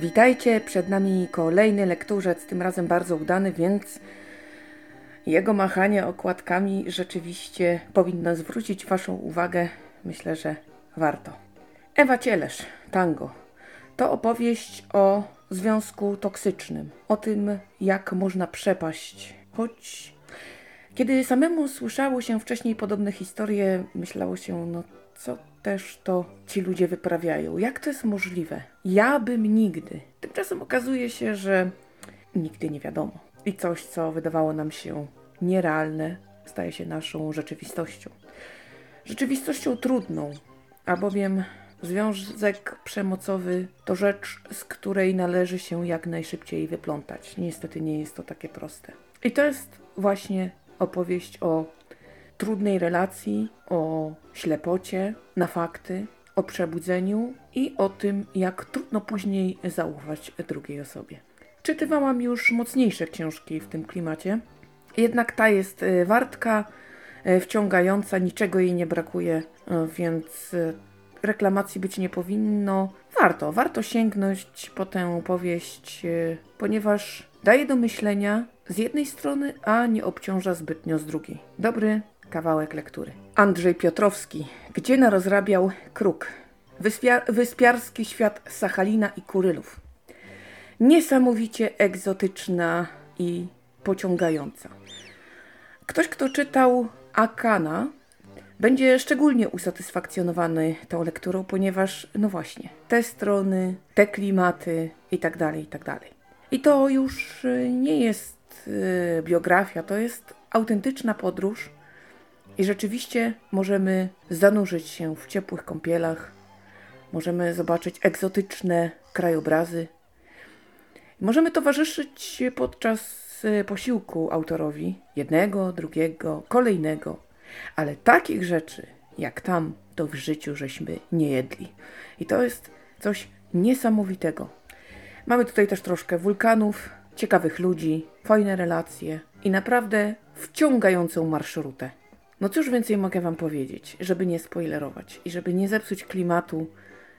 Witajcie, przed nami kolejny lekturzec, tym razem bardzo udany, więc jego machanie okładkami rzeczywiście powinno zwrócić Waszą uwagę. Myślę, że warto. Ewa Cielesz, Tango. To opowieść o związku toksycznym, o tym, jak można przepaść. Choć kiedy samemu słyszało się wcześniej podobne historie, myślało się, no co też to ci ludzie wyprawiają? Jak to jest możliwe? Ja bym nigdy. Tymczasem okazuje się, że nigdy nie wiadomo. I coś, co wydawało nam się nierealne, staje się naszą rzeczywistością. Rzeczywistością trudną, albowiem związek przemocowy to rzecz, z której należy się jak najszybciej wyplątać. Niestety nie jest to takie proste. I to jest właśnie opowieść o trudnej relacji, o ślepocie na fakty, o przebudzeniu i o tym, jak trudno później zaufać drugiej osobie. Czytywałam już mocniejsze książki w tym klimacie, jednak ta jest e, wartka, e, wciągająca, niczego jej nie brakuje, e, więc reklamacji być nie powinno. Warto, warto sięgnąć po tę powieść, ponieważ daje do myślenia z jednej strony, a nie obciąża zbytnio z drugiej. Dobry kawałek lektury. Andrzej Piotrowski. Gdzie narozrabiał kruk? Wyspiar wyspiarski świat Sachalina i Kurylów. Niesamowicie egzotyczna i pociągająca. Ktoś, kto czytał Akana, będzie szczególnie usatysfakcjonowany tą lekturą, ponieważ, no właśnie, te strony, te klimaty i tak dalej, i tak. I to już nie jest y, biografia, to jest autentyczna podróż i rzeczywiście możemy zanurzyć się w ciepłych kąpielach, możemy zobaczyć egzotyczne krajobrazy, możemy towarzyszyć podczas e, posiłku autorowi jednego, drugiego, kolejnego, ale takich rzeczy jak tam to w życiu żeśmy nie jedli. I to jest coś niesamowitego. Mamy tutaj też troszkę wulkanów, ciekawych ludzi, fajne relacje i naprawdę wciągającą marszrutę. No cóż więcej mogę Wam powiedzieć, żeby nie spoilerować i żeby nie zepsuć klimatu,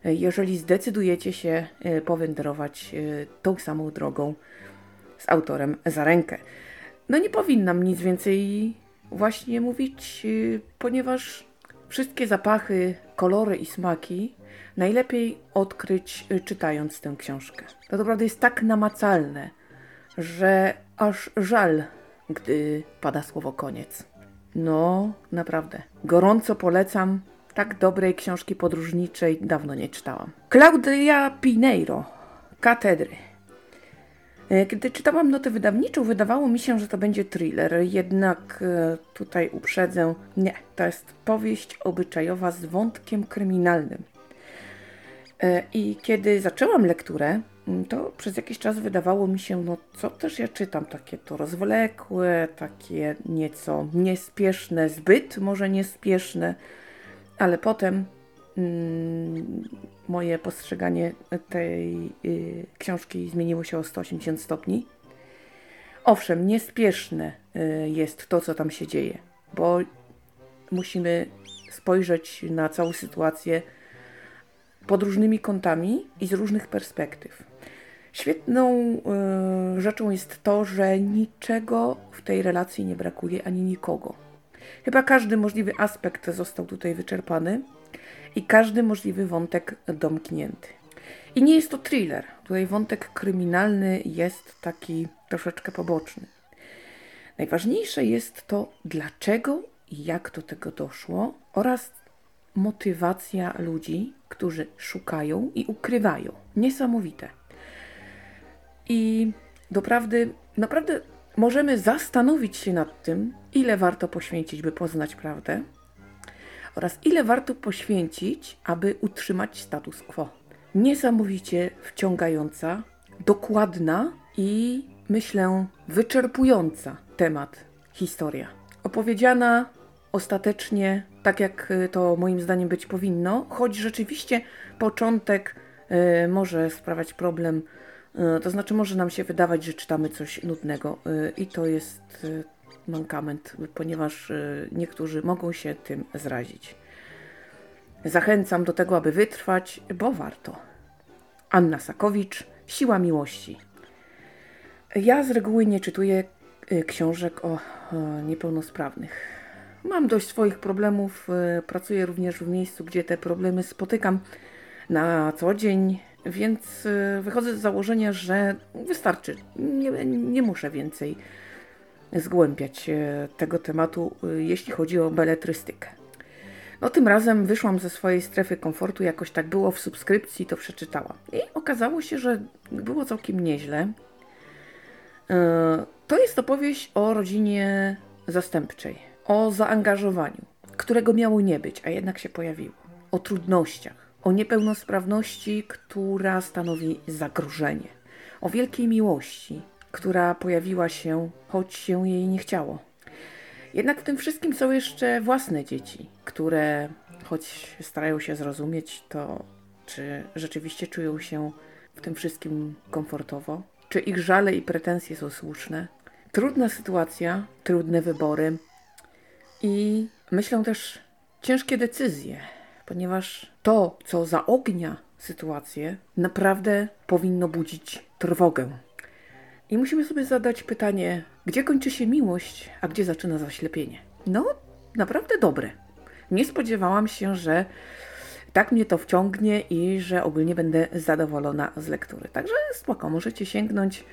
e, jeżeli zdecydujecie się e, powędrować e, tą samą drogą z autorem za rękę. No nie powinnam nic więcej właśnie mówić, ponieważ wszystkie zapachy, kolory i smaki najlepiej odkryć czytając tę książkę. To naprawdę jest tak namacalne, że aż żal, gdy pada słowo koniec. No, naprawdę. Gorąco polecam. Tak dobrej książki podróżniczej dawno nie czytałam. Claudia Pineiro, Katedry. E, kiedy czytałam notę wydawniczą, wydawało mi się, że to będzie thriller, jednak e, tutaj uprzedzę, nie, to jest powieść obyczajowa z wątkiem kryminalnym. E, I kiedy zaczęłam lekturę, to przez jakiś czas wydawało mi się, no co też ja czytam, takie to rozwlekłe, takie nieco niespieszne, zbyt może niespieszne, ale potem mm, moje postrzeganie tej y, książki zmieniło się o 180 stopni. Owszem, niespieszne y, jest to, co tam się dzieje, bo musimy spojrzeć na całą sytuację pod różnymi kątami i z różnych perspektyw. Świetną y, rzeczą jest to, że niczego w tej relacji nie brakuje ani nikogo. Chyba każdy możliwy aspekt został tutaj wyczerpany i każdy możliwy wątek domknięty. I nie jest to thriller. Tutaj wątek kryminalny jest taki troszeczkę poboczny. Najważniejsze jest to, dlaczego i jak do tego doszło, oraz motywacja ludzi, którzy szukają i ukrywają. Niesamowite. I doprawdy, naprawdę możemy zastanowić się nad tym, ile warto poświęcić, by poznać prawdę, oraz ile warto poświęcić, aby utrzymać status quo. Niesamowicie wciągająca, dokładna i myślę wyczerpująca temat historia. Opowiedziana ostatecznie tak, jak to moim zdaniem być powinno, choć rzeczywiście początek y, może sprawiać problem E, to znaczy, może nam się wydawać, że czytamy coś nudnego, i to jest mankament, ponieważ niektórzy mogą się tym zrazić. Zachęcam do tego, aby wytrwać, bo warto. Anna Sakowicz, Siła miłości. Ja z reguły nie czytuję y, książek o niepełnosprawnych. Mam dość swoich problemów. y, Pracuję również w miejscu, gdzie te problemy spotykam na co dzień, więc y, wychodzę z założenia, że wystarczy. Nie, nie muszę więcej zgłębiać e, tego tematu, y, jeśli chodzi o beletrystykę. No tym razem wyszłam ze swojej strefy komfortu, jakoś tak było w subskrypcji, to przeczytałam. I okazało się, że było całkiem nieźle. To jest opowieść o rodzinie zastępczej, o zaangażowaniu, którego miało nie być, a jednak się pojawiło, o trudnościach, o niepełnosprawności, która stanowi zagrożenie, o wielkiej miłości, która pojawiła się, choć się jej nie chciało. Jednak w tym wszystkim są jeszcze własne dzieci, które, choć starają się zrozumieć to, czy rzeczywiście czują się w tym wszystkim komfortowo, czy ich żale i pretensje są słuszne. Trudna sytuacja, trudne wybory i myślę też ciężkie decyzje, ponieważ to, co zaognia sytuację, naprawdę powinno budzić trwogę. I musimy sobie zadać pytanie, gdzie kończy się miłość, a gdzie zaczyna zaślepienie? No, naprawdę dobre. Nie spodziewałam się, że tak mnie to wciągnie i że ogólnie będę zadowolona z lektury. Także spoko, możecie sięgnąć.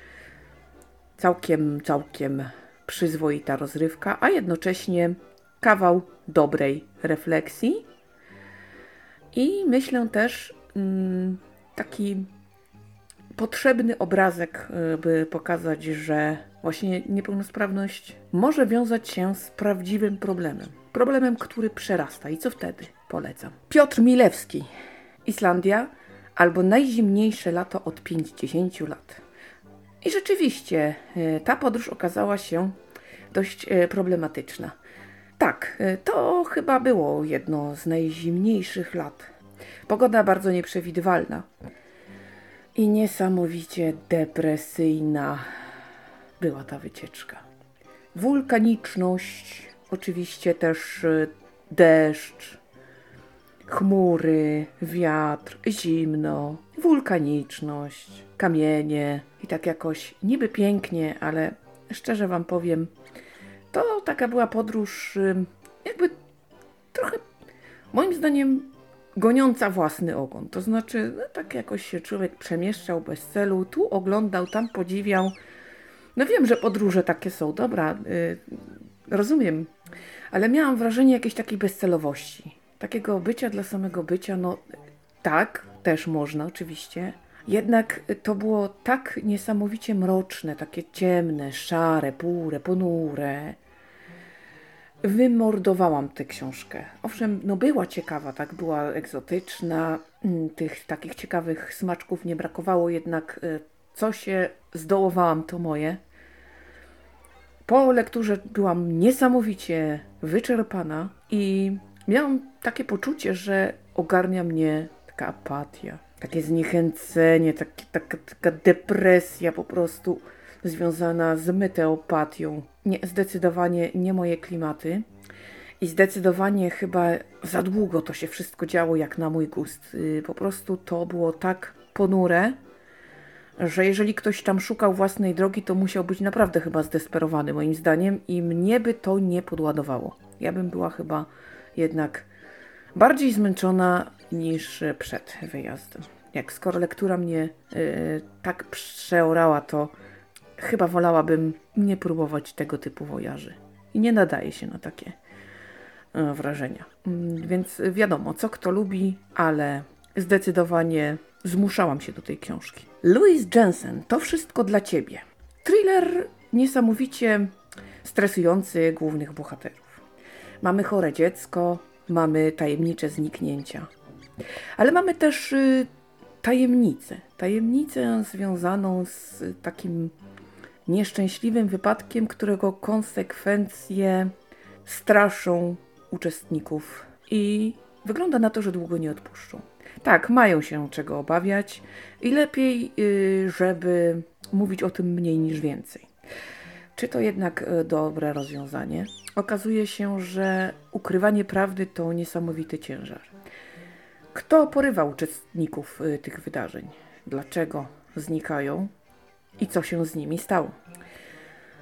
Całkiem, całkiem przyzwoita rozrywka, a jednocześnie kawał dobrej refleksji. I myślę też mm, taki potrzebny obrazek, y, by pokazać, że właśnie niepełnosprawność może wiązać się z prawdziwym problemem. Problemem, który przerasta. I co wtedy? Polecam. Piotr Milewski. Islandia albo najzimniejsze lato od 50 lat. I rzeczywiście y, ta podróż okazała się dość y, problematyczna. Tak, y, to chyba było jedno z najzimniejszych lat. Pogoda bardzo nieprzewidywalna i niesamowicie depresyjna była ta wycieczka. Wulkaniczność, oczywiście też y, deszcz, chmury, wiatr, zimno, wulkaniczność, kamienie i tak jakoś niby pięknie, ale szczerze Wam powiem, to taka była podróż jakby trochę moim zdaniem goniąca własny ogon. To znaczy, no, tak jakoś się człowiek przemieszczał bez celu, tu oglądał, tam podziwiał. No wiem, że podróże takie są, dobra, y, rozumiem, ale miałam wrażenie jakiejś takiej bezcelowości. Takiego bycia dla samego bycia, no tak, też można oczywiście. Jednak to było tak niesamowicie mroczne, takie ciemne, szare, pure, ponure. Wymordowałam tę książkę. Owszem, no była ciekawa, tak, była egzotyczna, mm, tych takich ciekawych smaczków nie brakowało, jednak y, co się zdołowałam, to moje. Po lekturze byłam niesamowicie wyczerpana i miałam takie poczucie, że ogarnia mnie taka apatia, takie zniechęcenie, takie, taka, taka depresja po prostu związana z meteopatią. Nie, zdecydowanie nie moje klimaty. I zdecydowanie chyba za długo to się wszystko działo jak na mój gust. Y, Po prostu to było tak ponure, że jeżeli ktoś tam szukał własnej drogi, to musiał być naprawdę chyba zdesperowany moim zdaniem i mnie by to nie podładowało. Ja bym była chyba jednak bardziej zmęczona niż przed wyjazdem. Jak skoro lektura mnie y, tak przeorała, to chyba wolałabym nie próbować tego typu wojaży. I nie nadaje się na takie e, wrażenia. Mm, Więc wiadomo, co kto lubi, ale zdecydowanie zmuszałam się do tej książki. Louis Jensen, to wszystko dla ciebie. Thriller niesamowicie stresujący głównych bohaterów. Mamy chore dziecko, mamy tajemnicze zniknięcia, ale mamy też y, tajemnicę. Tajemnicę związaną z takim nieszczęśliwym wypadkiem, którego konsekwencje straszą uczestników i wygląda na to, że długo nie odpuszczą. Tak, mają się czego obawiać i lepiej, y, żeby mówić o tym mniej niż więcej. Czy to jednak y, dobre rozwiązanie? Okazuje się, że ukrywanie prawdy to niesamowity ciężar. Kto porywa uczestników y, tych wydarzeń? Dlaczego? znikają i co się z nimi stało.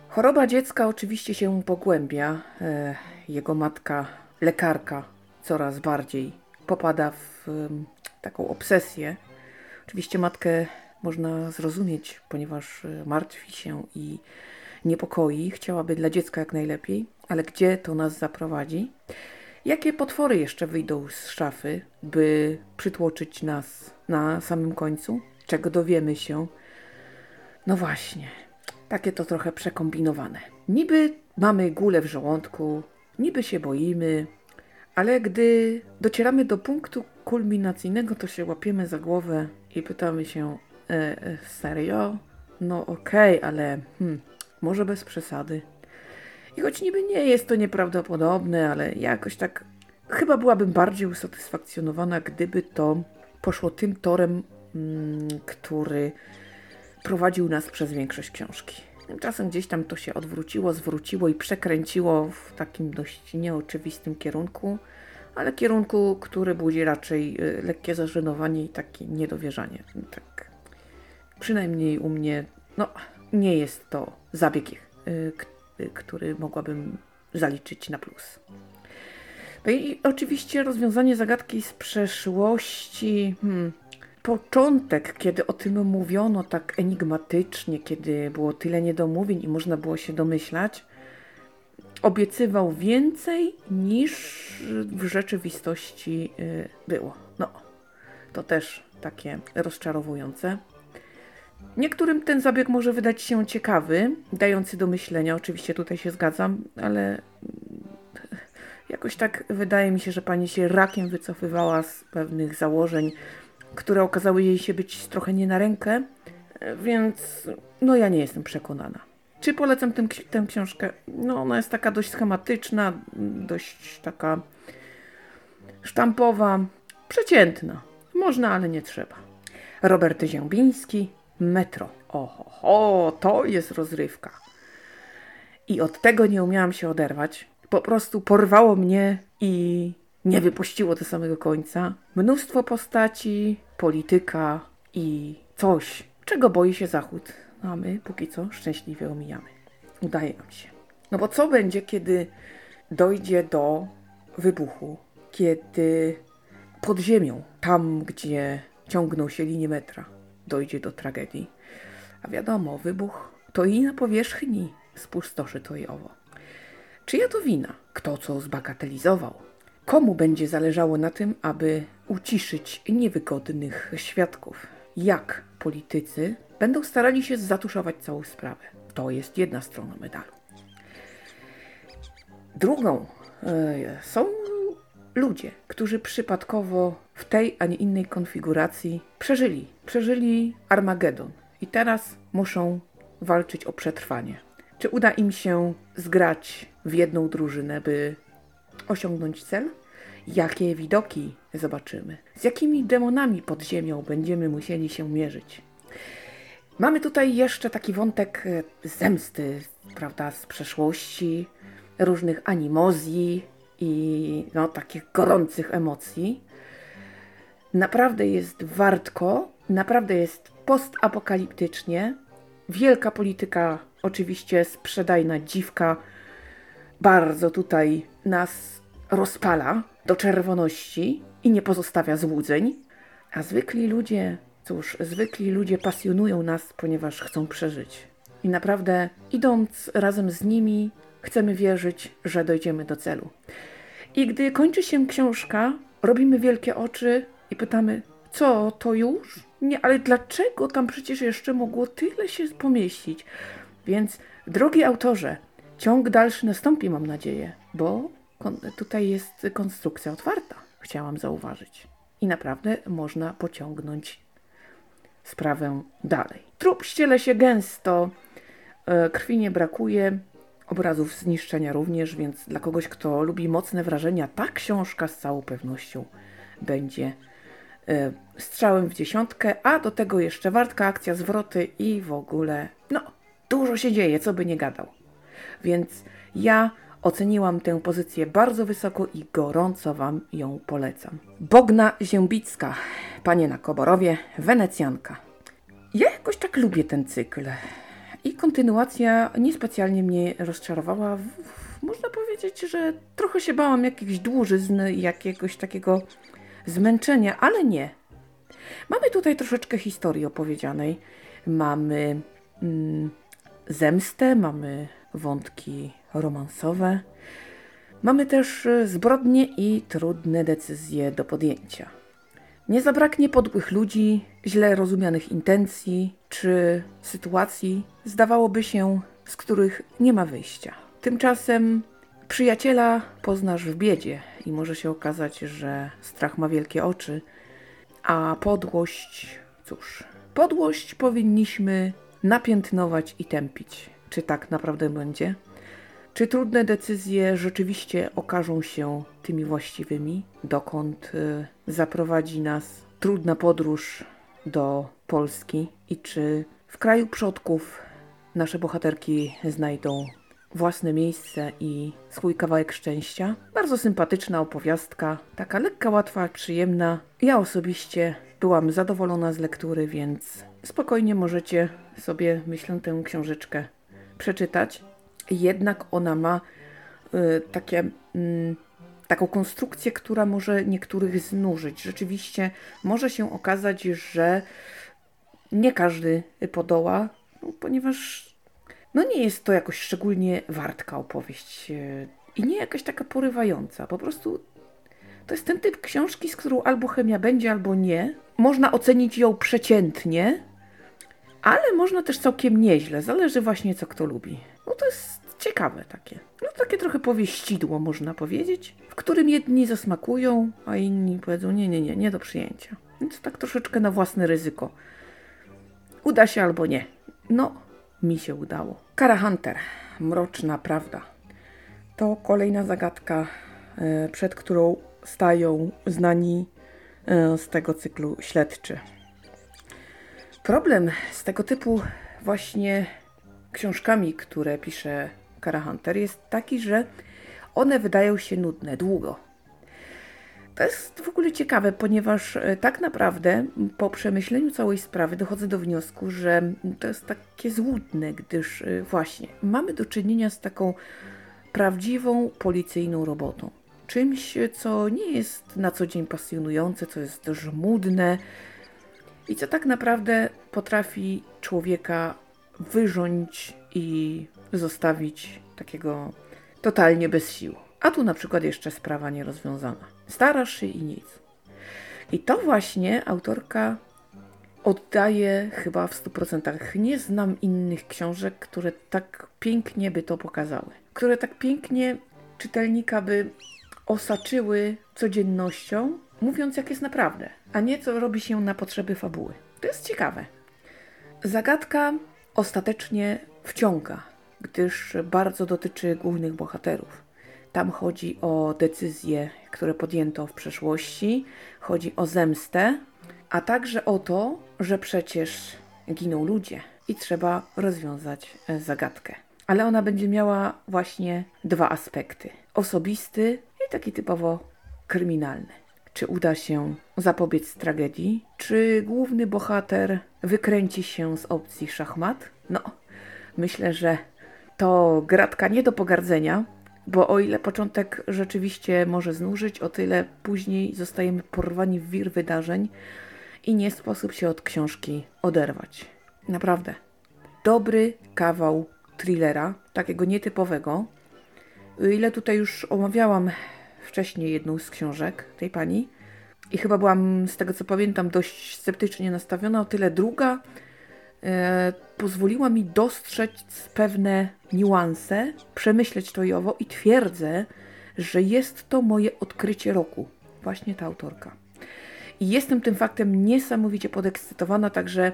Choroba dziecka oczywiście się pogłębia. E, jego matka, lekarka, coraz bardziej popada w taką obsesję. Oczywiście matkę można zrozumieć, ponieważ e, martwi się i niepokoi, chciałaby dla dziecka jak najlepiej, ale gdzie to nas zaprowadzi? Jakie potwory jeszcze wyjdą z szafy, by przytłoczyć nas na samym końcu? Czego dowiemy się? No właśnie, takie to trochę przekombinowane. Niby mamy gulę w żołądku, niby się boimy, ale gdy docieramy do punktu kulminacyjnego, to się łapiemy za głowę i pytamy się: e, e, serio? No okej, okay, ale hmm, może bez przesady. I choć niby nie jest to nieprawdopodobne, ale jakoś tak chyba byłabym bardziej usatysfakcjonowana, gdyby to poszło tym torem, mm, który prowadził nas przez większość książki. Tymczasem gdzieś tam to się odwróciło, zwróciło i przekręciło w takim dość nieoczywistym kierunku, ale kierunku, który budzi raczej y, lekkie zażenowanie i takie niedowierzanie. Tak. Przynajmniej u mnie, no, nie jest to zabieg, y, y, który mogłabym zaliczyć na plus. No i oczywiście rozwiązanie zagadki z przeszłości. Hmm, początek, kiedy o tym mówiono tak enigmatycznie, kiedy było tyle niedomówień i można było się domyślać, obiecywał więcej niż w rzeczywistości y, było. No, to też takie rozczarowujące. Niektórym ten zabieg może wydać się ciekawy, dający do myślenia, oczywiście tutaj się zgadzam, ale jakoś tak wydaje mi się, że pani się rakiem wycofywała z pewnych założeń, które okazały jej się być trochę nie na rękę, więc no ja nie jestem przekonana. Czy polecam tę, tę książkę? No ona jest taka dość schematyczna, dość taka sztampowa, przeciętna. Można, ale nie trzeba. Robert Ziębiński, Metro. Oho, to jest rozrywka. I od tego nie umiałam się oderwać. Po prostu porwało mnie i nie wypuściło do samego końca. Mnóstwo postaci, polityka i coś, czego boi się Zachód. A my póki co szczęśliwie omijamy. Udaje nam się. No bo co będzie, kiedy dojdzie do wybuchu? Kiedy pod ziemią, tam gdzie ciągną się linie metra, dojdzie do tragedii? A wiadomo, wybuch to i na powierzchni spustoszy to i owo. Czyja to wina? Kto co zbagatelizował? Komu będzie zależało na tym, aby uciszyć niewygodnych świadków? Jak politycy będą starali się zatuszować całą sprawę? To jest jedna strona medalu. Drugą e, są ludzie, którzy przypadkowo w tej, a nie innej konfiguracji przeżyli. Przeżyli Armagedon i teraz muszą walczyć o przetrwanie. Czy uda im się zgrać w jedną drużynę, by osiągnąć cel? Jakie widoki zobaczymy? Z jakimi demonami pod ziemią będziemy musieli się mierzyć? Mamy tutaj jeszcze taki wątek e, zemsty, prawda, z przeszłości, różnych animozji i no, takich gorących emocji. Naprawdę jest wartko, naprawdę jest postapokaliptycznie. Wielka polityka, oczywiście sprzedajna dziwka, bardzo tutaj nas rozpala do czerwoności i nie pozostawia złudzeń. A zwykli ludzie, cóż, zwykli ludzie pasjonują nas, ponieważ chcą przeżyć. I naprawdę, idąc razem z nimi, chcemy wierzyć, że dojdziemy do celu. I gdy kończy się książka, robimy wielkie oczy i pytamy: Co, to już? Nie, ale dlaczego tam przecież jeszcze mogło tyle się pomieścić? Więc, drogi autorze, ciąg dalszy nastąpi, mam nadzieję, bo tutaj jest konstrukcja otwarta, chciałam zauważyć. I naprawdę można pociągnąć sprawę dalej. Trup ściele się gęsto, e, krwi nie brakuje, obrazów zniszczenia również, więc dla kogoś, kto lubi mocne wrażenia, ta książka z całą pewnością będzie e, strzałem w dziesiątkę, a do tego jeszcze wartka, akcja, zwroty i w ogóle, no, dużo się dzieje, co by nie gadał. Więc ja oceniłam tę pozycję bardzo wysoko i gorąco Wam ją polecam. Bogna Ziębicka, panie na Koborowie, Wenecjanka. Ja jakoś tak lubię ten cykl. I kontynuacja niespecjalnie mnie rozczarowała. Można powiedzieć, że trochę się bałam jakichś dłużyzn, jakiegoś takiego zmęczenia, ale nie. Mamy tutaj troszeczkę historii opowiedzianej. Mamy mm, zemstę, mamy wątki romansowe. Mamy też e, zbrodnie i trudne decyzje do podjęcia. Nie zabraknie podłych ludzi, źle rozumianych intencji czy sytuacji, zdawałoby się, z których nie ma wyjścia. Tymczasem przyjaciela poznasz w biedzie i może się okazać, że strach ma wielkie oczy, a podłość, cóż, podłość powinniśmy napiętnować i tępić. Czy tak naprawdę będzie? Czy trudne decyzje rzeczywiście okażą się tymi właściwymi? Dokąd y, zaprowadzi nas trudna podróż do Polski? I czy w kraju przodków nasze bohaterki znajdą własne miejsce i swój kawałek szczęścia? Bardzo sympatyczna opowiastka, taka lekka, łatwa, przyjemna. Ja osobiście byłam zadowolona z lektury, więc spokojnie możecie sobie, myślę, tę książeczkę przeczytać jednak ona ma y, takie, y, taką konstrukcję, która może niektórych znużyć. Rzeczywiście może się okazać, że nie każdy podoła, no, ponieważ no nie jest to jakoś szczególnie wartka opowieść y, i nie jakaś taka porywająca. Po prostu to jest ten typ książki, z którą albo chemia będzie, albo nie. Można ocenić ją przeciętnie, ale można też całkiem nieźle. Zależy właśnie, co kto lubi. No to jest ciekawe takie. No takie trochę powieścidło można powiedzieć, w którym jedni zasmakują, a inni powiedzą nie, nie, nie, nie do przyjęcia. Więc tak troszeczkę na własne ryzyko. Uda się albo nie. No, mi się udało. Kara Hunter. Mroczna prawda. To kolejna zagadka, e, przed którą stają znani e, z tego cyklu śledczy. Problem z tego typu właśnie książkami, które pisze Kara Hunter, jest taki, że one wydają się nudne długo. To jest w ogóle ciekawe, ponieważ e, tak naprawdę po przemyśleniu całej sprawy dochodzę do wniosku, że to jest takie złudne, gdyż e, właśnie mamy do czynienia z taką prawdziwą policyjną robotą. Czymś, co nie jest na co dzień pasjonujące, co jest żmudne i co tak naprawdę potrafi człowieka wyrząć i zostawić takiego totalnie bez sił. A tu na przykład jeszcze sprawa nierozwiązana. Starasz się i nic. I to właśnie autorka oddaje chyba w 100%. Nie znam innych książek, które tak pięknie by to pokazały. Które tak pięknie czytelnika by osaczyły codziennością, mówiąc jak jest naprawdę, a nie co robi się na potrzeby fabuły. To jest ciekawe. Zagadka ostatecznie wciąga, gdyż bardzo dotyczy głównych bohaterów. Tam chodzi o decyzje, które podjęto w przeszłości, chodzi o zemstę, a także o to, że przecież giną ludzie i trzeba rozwiązać zagadkę. Ale ona będzie miała właśnie dwa aspekty: osobisty i taki typowo kryminalny. Czy uda się zapobiec tragedii? Czy główny bohater wykręci się z opcji szachmat? No, myślę, że to gratka nie do pogardzenia, bo o ile początek rzeczywiście może znużyć, o tyle później zostajemy porwani w wir wydarzeń i nie sposób się od książki oderwać. Naprawdę. Dobry kawał thrillera, takiego nietypowego. Ile tutaj już omawiałam wcześniej jedną z książek tej pani i chyba byłam, z tego co pamiętam, dość sceptycznie nastawiona, o tyle druga e, pozwoliła mi dostrzec pewne niuanse, przemyśleć to i owo i twierdzę, że jest to moje odkrycie roku. Właśnie ta autorka. I jestem tym faktem niesamowicie podekscytowana, także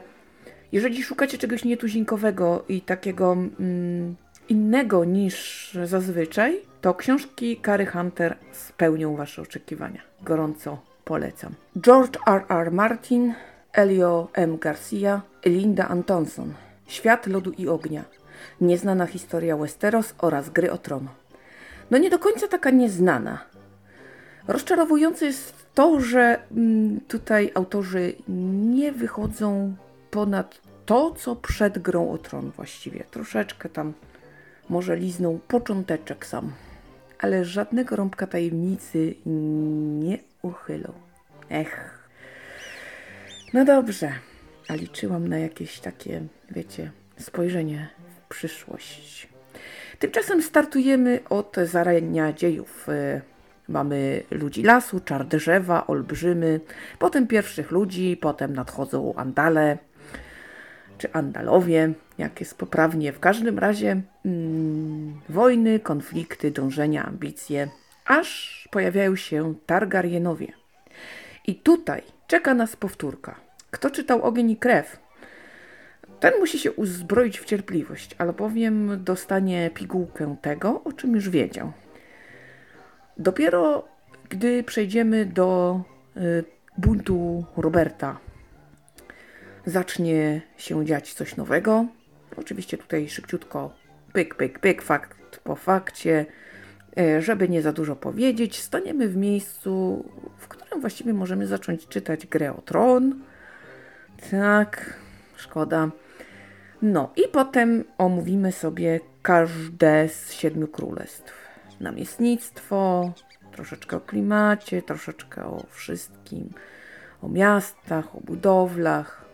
jeżeli szukacie czegoś nietuzinkowego i takiego mm, innego niż zazwyczaj, to książki Kary Hunter spełnią Wasze oczekiwania. Gorąco polecam. George R. R. Martin, Elio M. Garcia, Linda Antonson. Świat lodu i ognia. Nieznana historia Westeros oraz Gry o Tron. No nie do końca taka nieznana. Rozczarowujące jest to, że mm, tutaj autorzy nie wychodzą ponad to, co przed grą o tron właściwie. Troszeczkę tam może liznął począteczek sam, ale żadnego rąbka tajemnicy nie uchylą. Ech. No dobrze, a liczyłam na jakieś takie, wiecie, spojrzenie w przyszłość. Tymczasem startujemy od zarania dziejów. E, mamy ludzi lasu, czar drzewa, olbrzymy, potem pierwszych ludzi, potem nadchodzą andale, czy andalowie, jak jest poprawnie. W każdym razie mm, wojny, konflikty, dążenia, ambicje, aż pojawiają się Targaryenowie. I tutaj czeka nas powtórka. Kto czytał Ogień i Krew? Ten musi się uzbroić w cierpliwość, albowiem dostanie pigułkę tego, o czym już wiedział. Dopiero gdy przejdziemy do y, buntu Roberta, zacznie się dziać coś nowego. Oczywiście tutaj szybciutko pyk, pyk, pyk, fakt po fakcie. Y, żeby nie za dużo powiedzieć, staniemy w miejscu, w którym właściwie możemy zacząć czytać grę o tron. Tak, szkoda. No i potem omówimy sobie każde z siedmiu królestw. Namiestnictwo, troszeczkę o klimacie, troszeczkę o wszystkim, o miastach, o budowlach.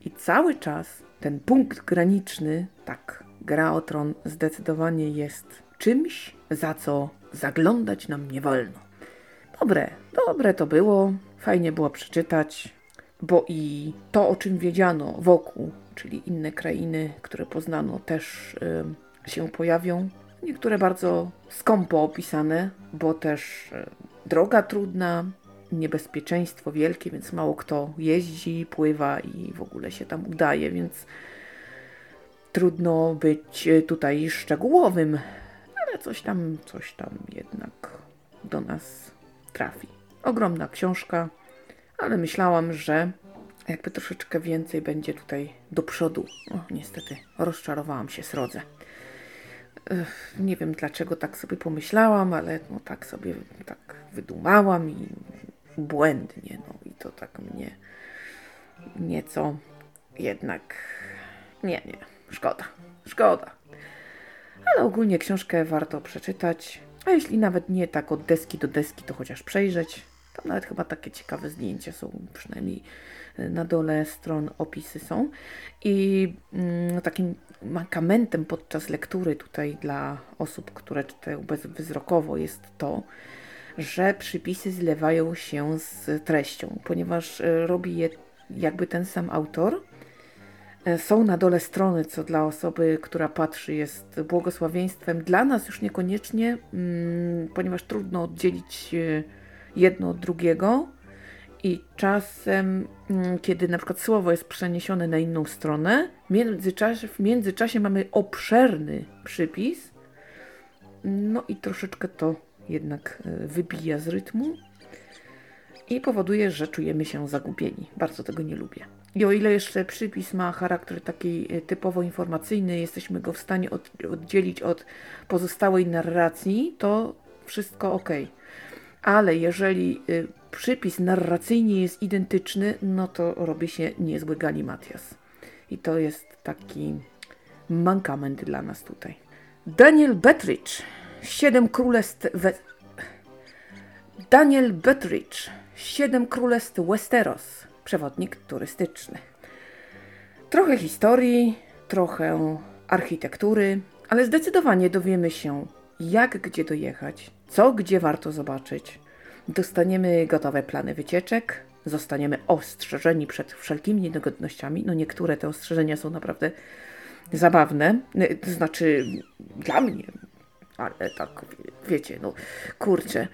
I cały czas ten punkt graniczny, tak, gra o tron zdecydowanie jest czymś, za co zaglądać nam nie wolno. Dobre, dobre to było, fajnie było przeczytać, bo i to, o czym wiedziano wokół, czyli inne krainy, które poznano, też y, się pojawią. Niektóre bardzo skąpo opisane, bo też y, droga trudna, niebezpieczeństwo wielkie, więc mało kto jeździ, pływa i w ogóle się tam udaje, więc trudno być y, tutaj szczegółowym, ale coś tam, coś tam jednak do nas trafi. Ogromna książka, ale myślałam, że jakby troszeczkę więcej będzie tutaj do przodu. O, niestety rozczarowałam się srodze. Nie wiem dlaczego tak sobie pomyślałam, ale no tak sobie tak wydumałam i błędnie, no i to tak mnie nieco jednak nie, nie, szkoda, szkoda. Ale ogólnie książkę warto przeczytać, a jeśli nawet nie tak od deski do deski, to chociaż przejrzeć. Tam nawet chyba takie ciekawe zdjęcia są, przynajmniej na dole stron opisy są. I mm, takim mankamentem podczas lektury tutaj dla osób, które czytają bezwzrokowo jest to, że przypisy zlewają się z treścią, ponieważ e, robi je jakby ten sam autor. E, są na dole strony, co dla osoby, która patrzy, jest błogosławieństwem. Dla nas już niekoniecznie, mm, ponieważ trudno oddzielić e, jedno od drugiego. I czasem, mm, kiedy na przykład słowo jest przeniesione na inną stronę, w międzyczasie, w międzyczasie mamy obszerny przypis, no i troszeczkę to jednak e, wybija z rytmu i powoduje, że czujemy się zagubieni. Bardzo tego nie lubię. I o ile jeszcze przypis ma charakter taki e, typowo informacyjny, jesteśmy go w stanie oddzielić od pozostałej narracji, to wszystko ok. Ale jeżeli y, przypis narracyjnie jest identyczny, no to robi się niezły galimatias. I to jest taki mankament dla nas tutaj. Daniel Bettridge, Siedem Królestw... Daniel Bettridge, Siedem Królestw Westeros, przewodnik turystyczny. Trochę historii, trochę architektury, ale zdecydowanie dowiemy się, jak gdzie dojechać, co gdzie warto zobaczyć, Dostaniemy gotowe plany wycieczek, zostaniemy ostrzeżeni przed wszelkimi niedogodnościami. No niektóre te ostrzeżenia są naprawdę zabawne, to znaczy dla mnie, ale tak wiecie, no kurczę,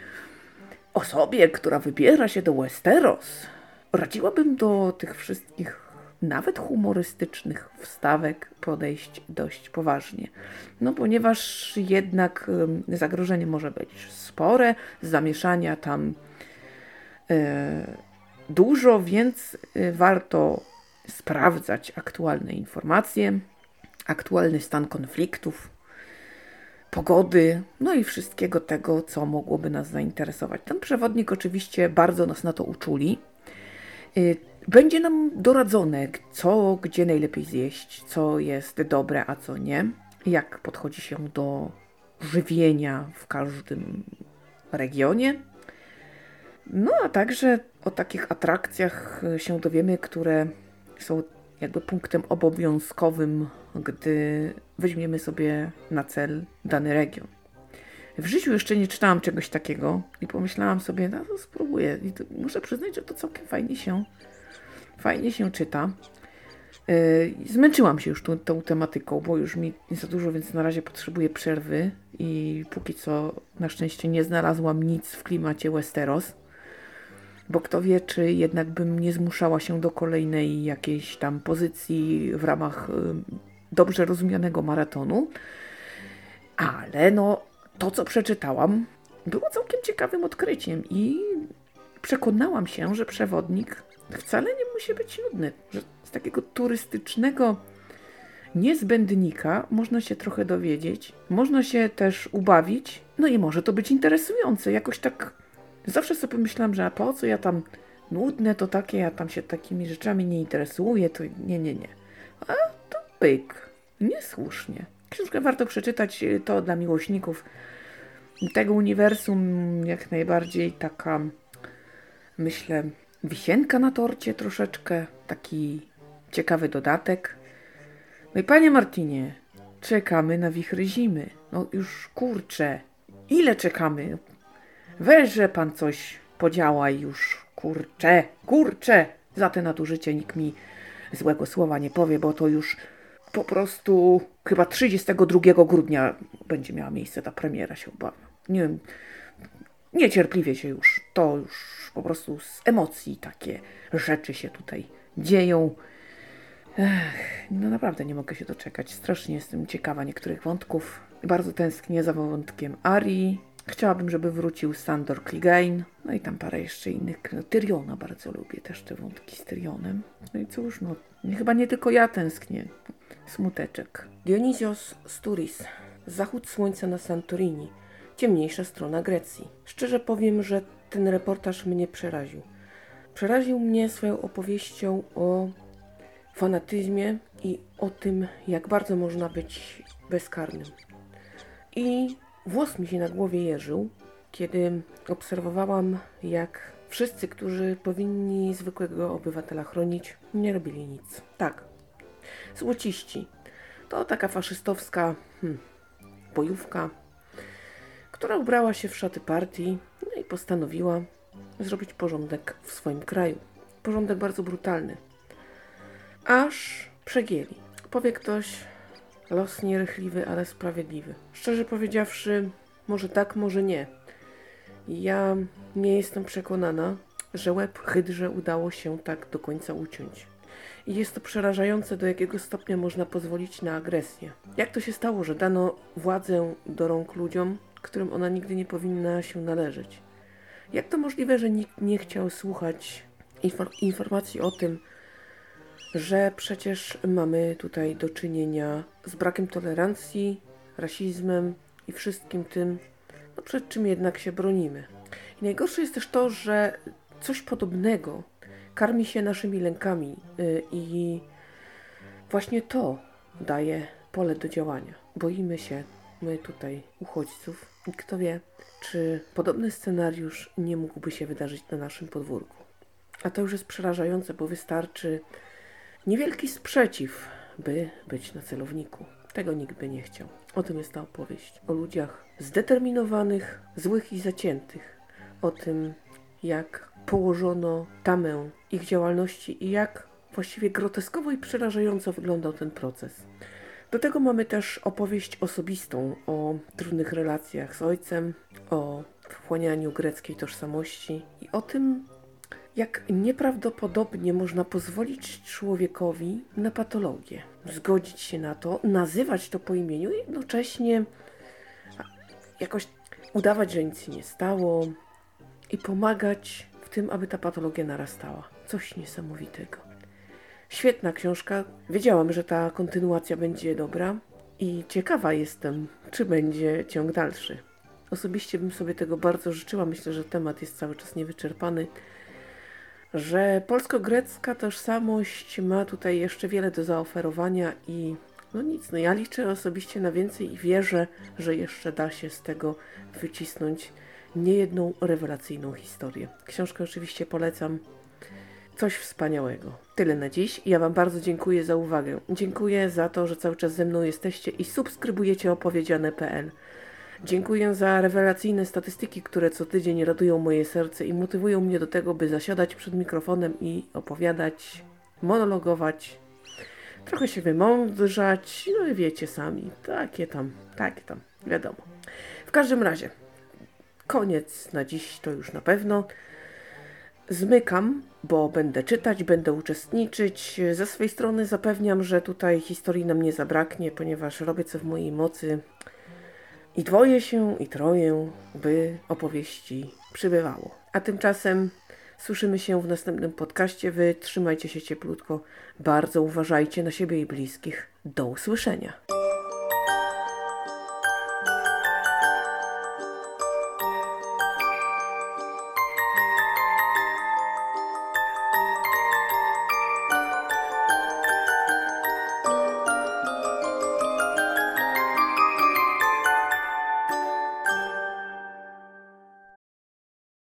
osobie, która wybiera się do Westeros, radziłabym do tych wszystkich nawet humorystycznych wstawek podejść dość poważnie. No ponieważ jednak zagrożenie może być spore, zamieszania tam e, dużo, więc e, warto sprawdzać aktualne informacje, aktualny stan konfliktów, pogody, no i wszystkiego tego, co mogłoby nas zainteresować. Ten przewodnik oczywiście bardzo nas na to uczuli. E, Będzie nam doradzone, co, gdzie najlepiej zjeść, co jest dobre, a co nie, jak podchodzi się do żywienia w każdym regionie. No a także o takich atrakcjach się dowiemy, które są jakby punktem obowiązkowym, gdy weźmiemy sobie na cel dany region. W życiu jeszcze nie czytałam czegoś takiego i pomyślałam sobie, no to spróbuję. I to muszę przyznać, że to całkiem fajnie się, fajnie się czyta. Yy, zmęczyłam się już tą, tą tematyką, bo już mi za dużo, więc na razie potrzebuję przerwy i póki co na szczęście nie znalazłam nic w klimacie Westeros. Bo kto wie, czy jednak bym nie zmuszała się do kolejnej jakiejś tam pozycji w ramach yy, dobrze rozumianego maratonu. Ale no, to co przeczytałam było całkiem ciekawym odkryciem i przekonałam się, że przewodnik wcale nie musi być nudny, że z takiego turystycznego niezbędnika można się trochę dowiedzieć, można się też ubawić, no i może to być interesujące. Jakoś tak zawsze sobie myślałam, że a po co ja tam nudne to takie, ja tam się takimi rzeczami nie interesuję, to nie, nie, nie. A to pyk, niesłusznie. Książkę warto przeczytać, to dla miłośników tego uniwersum jak najbardziej taka, myślę, wisienka na torcie troszeczkę, taki ciekawy dodatek. No i panie Martinie, czekamy na wichry zimy. No już kurczę, ile czekamy? Weźże pan coś podziałaj już, kurczę, kurczę. Za te nadużycie nikt mi złego słowa nie powie, bo to już po prostu chyba 32 grudnia będzie miała miejsce ta premiera, się obawiam. Nie wiem, niecierpliwie się już, to już po prostu z emocji takie rzeczy się tutaj dzieją. Ech, no naprawdę nie mogę się doczekać. Strasznie jestem ciekawa niektórych wątków. Bardzo tęsknię za wątkiem Ari. Chciałabym, żeby wrócił Sandor Clegane. No i tam parę jeszcze innych. No, Tyriona bardzo lubię też te wątki z Tyrionem. No i cóż, no chyba nie tylko ja tęsknię. Smuteczek. Dionysios Sturis. Zachód słońca na Santorini. Ciemniejsza strona Grecji. Szczerze powiem, że ten reportaż mnie przeraził. Przeraził mnie swoją opowieścią o fanatyzmie i o tym, jak bardzo można być bezkarnym. I włos mi się na głowie jeżył, kiedy obserwowałam, jak wszyscy, którzy powinni zwykłego obywatela chronić, nie robili nic. Tak, złociści. To taka faszystowska hmm, bojówka, która ubrała się w szaty partii no i postanowiła zrobić porządek w swoim kraju. Porządek bardzo brutalny. Aż przegięli. Powie ktoś, los nierychliwy, ale sprawiedliwy. Szczerze powiedziawszy, może tak, może nie. Ja nie jestem przekonana, że łeb hydrze udało się tak do końca uciąć. I jest to przerażające, do jakiego stopnia można pozwolić na agresję. Jak to się stało, że dano władzę do rąk ludziom, którym ona nigdy nie powinna się należeć? Jak to możliwe, że nikt nie chciał słuchać informacji o tym, że przecież mamy tutaj do czynienia z brakiem tolerancji, rasizmem i wszystkim tym, no przed czym jednak się bronimy. I najgorsze jest też to, że coś podobnego karmi się naszymi lękami yy, i właśnie to daje pole do działania. Boimy się my tutaj uchodźców i kto wie, czy podobny scenariusz nie mógłby się wydarzyć na naszym podwórku. A to już jest przerażające, bo wystarczy niewielki sprzeciw, by być na celowniku. Tego nikt by nie chciał. O tym jest ta opowieść. O ludziach zdeterminowanych, złych i zaciętych. O tym, jak położono tamę ich działalności i jak właściwie groteskowo i przerażająco wyglądał ten proces. Do tego mamy też opowieść osobistą o trudnych relacjach z ojcem, o wchłanianiu greckiej tożsamości i o tym, jak nieprawdopodobnie można pozwolić człowiekowi na patologię, zgodzić się na to, nazywać to po imieniu i jednocześnie jakoś udawać, że nic się nie stało i pomagać w tym, aby ta patologia narastała. Coś niesamowitego. Świetna książka. Wiedziałam, że ta kontynuacja będzie dobra i ciekawa jestem, czy będzie ciąg dalszy. Osobiście bym sobie tego bardzo życzyła. Myślę, że temat jest cały czas niewyczerpany. Że polsko-grecka tożsamość ma tutaj jeszcze wiele do zaoferowania i no nic, no ja liczę osobiście na więcej i wierzę, że jeszcze da się z tego wycisnąć niejedną rewelacyjną historię. Książkę oczywiście polecam. Coś wspaniałego. Tyle na dziś. Ja Wam bardzo dziękuję za uwagę. Dziękuję za to, że cały czas ze mną jesteście i subskrybujecie opowiedziane.pl. Dziękuję za rewelacyjne statystyki, które co tydzień radują moje serce i motywują mnie do tego, by zasiadać przed mikrofonem i opowiadać, monologować, trochę się wymądrzać, no i wiecie sami, takie tam, takie tam, wiadomo. W każdym razie, koniec na dziś to już na pewno. Zmykam, bo będę czytać, będę uczestniczyć. Ze swojej strony zapewniam, że tutaj historii nam nie zabraknie, ponieważ robię co w mojej mocy i dwoje się, i troję, by opowieści przybywało. A tymczasem słyszymy się w następnym podcaście. Wy trzymajcie się cieplutko, bardzo uważajcie na siebie i bliskich. Do usłyszenia.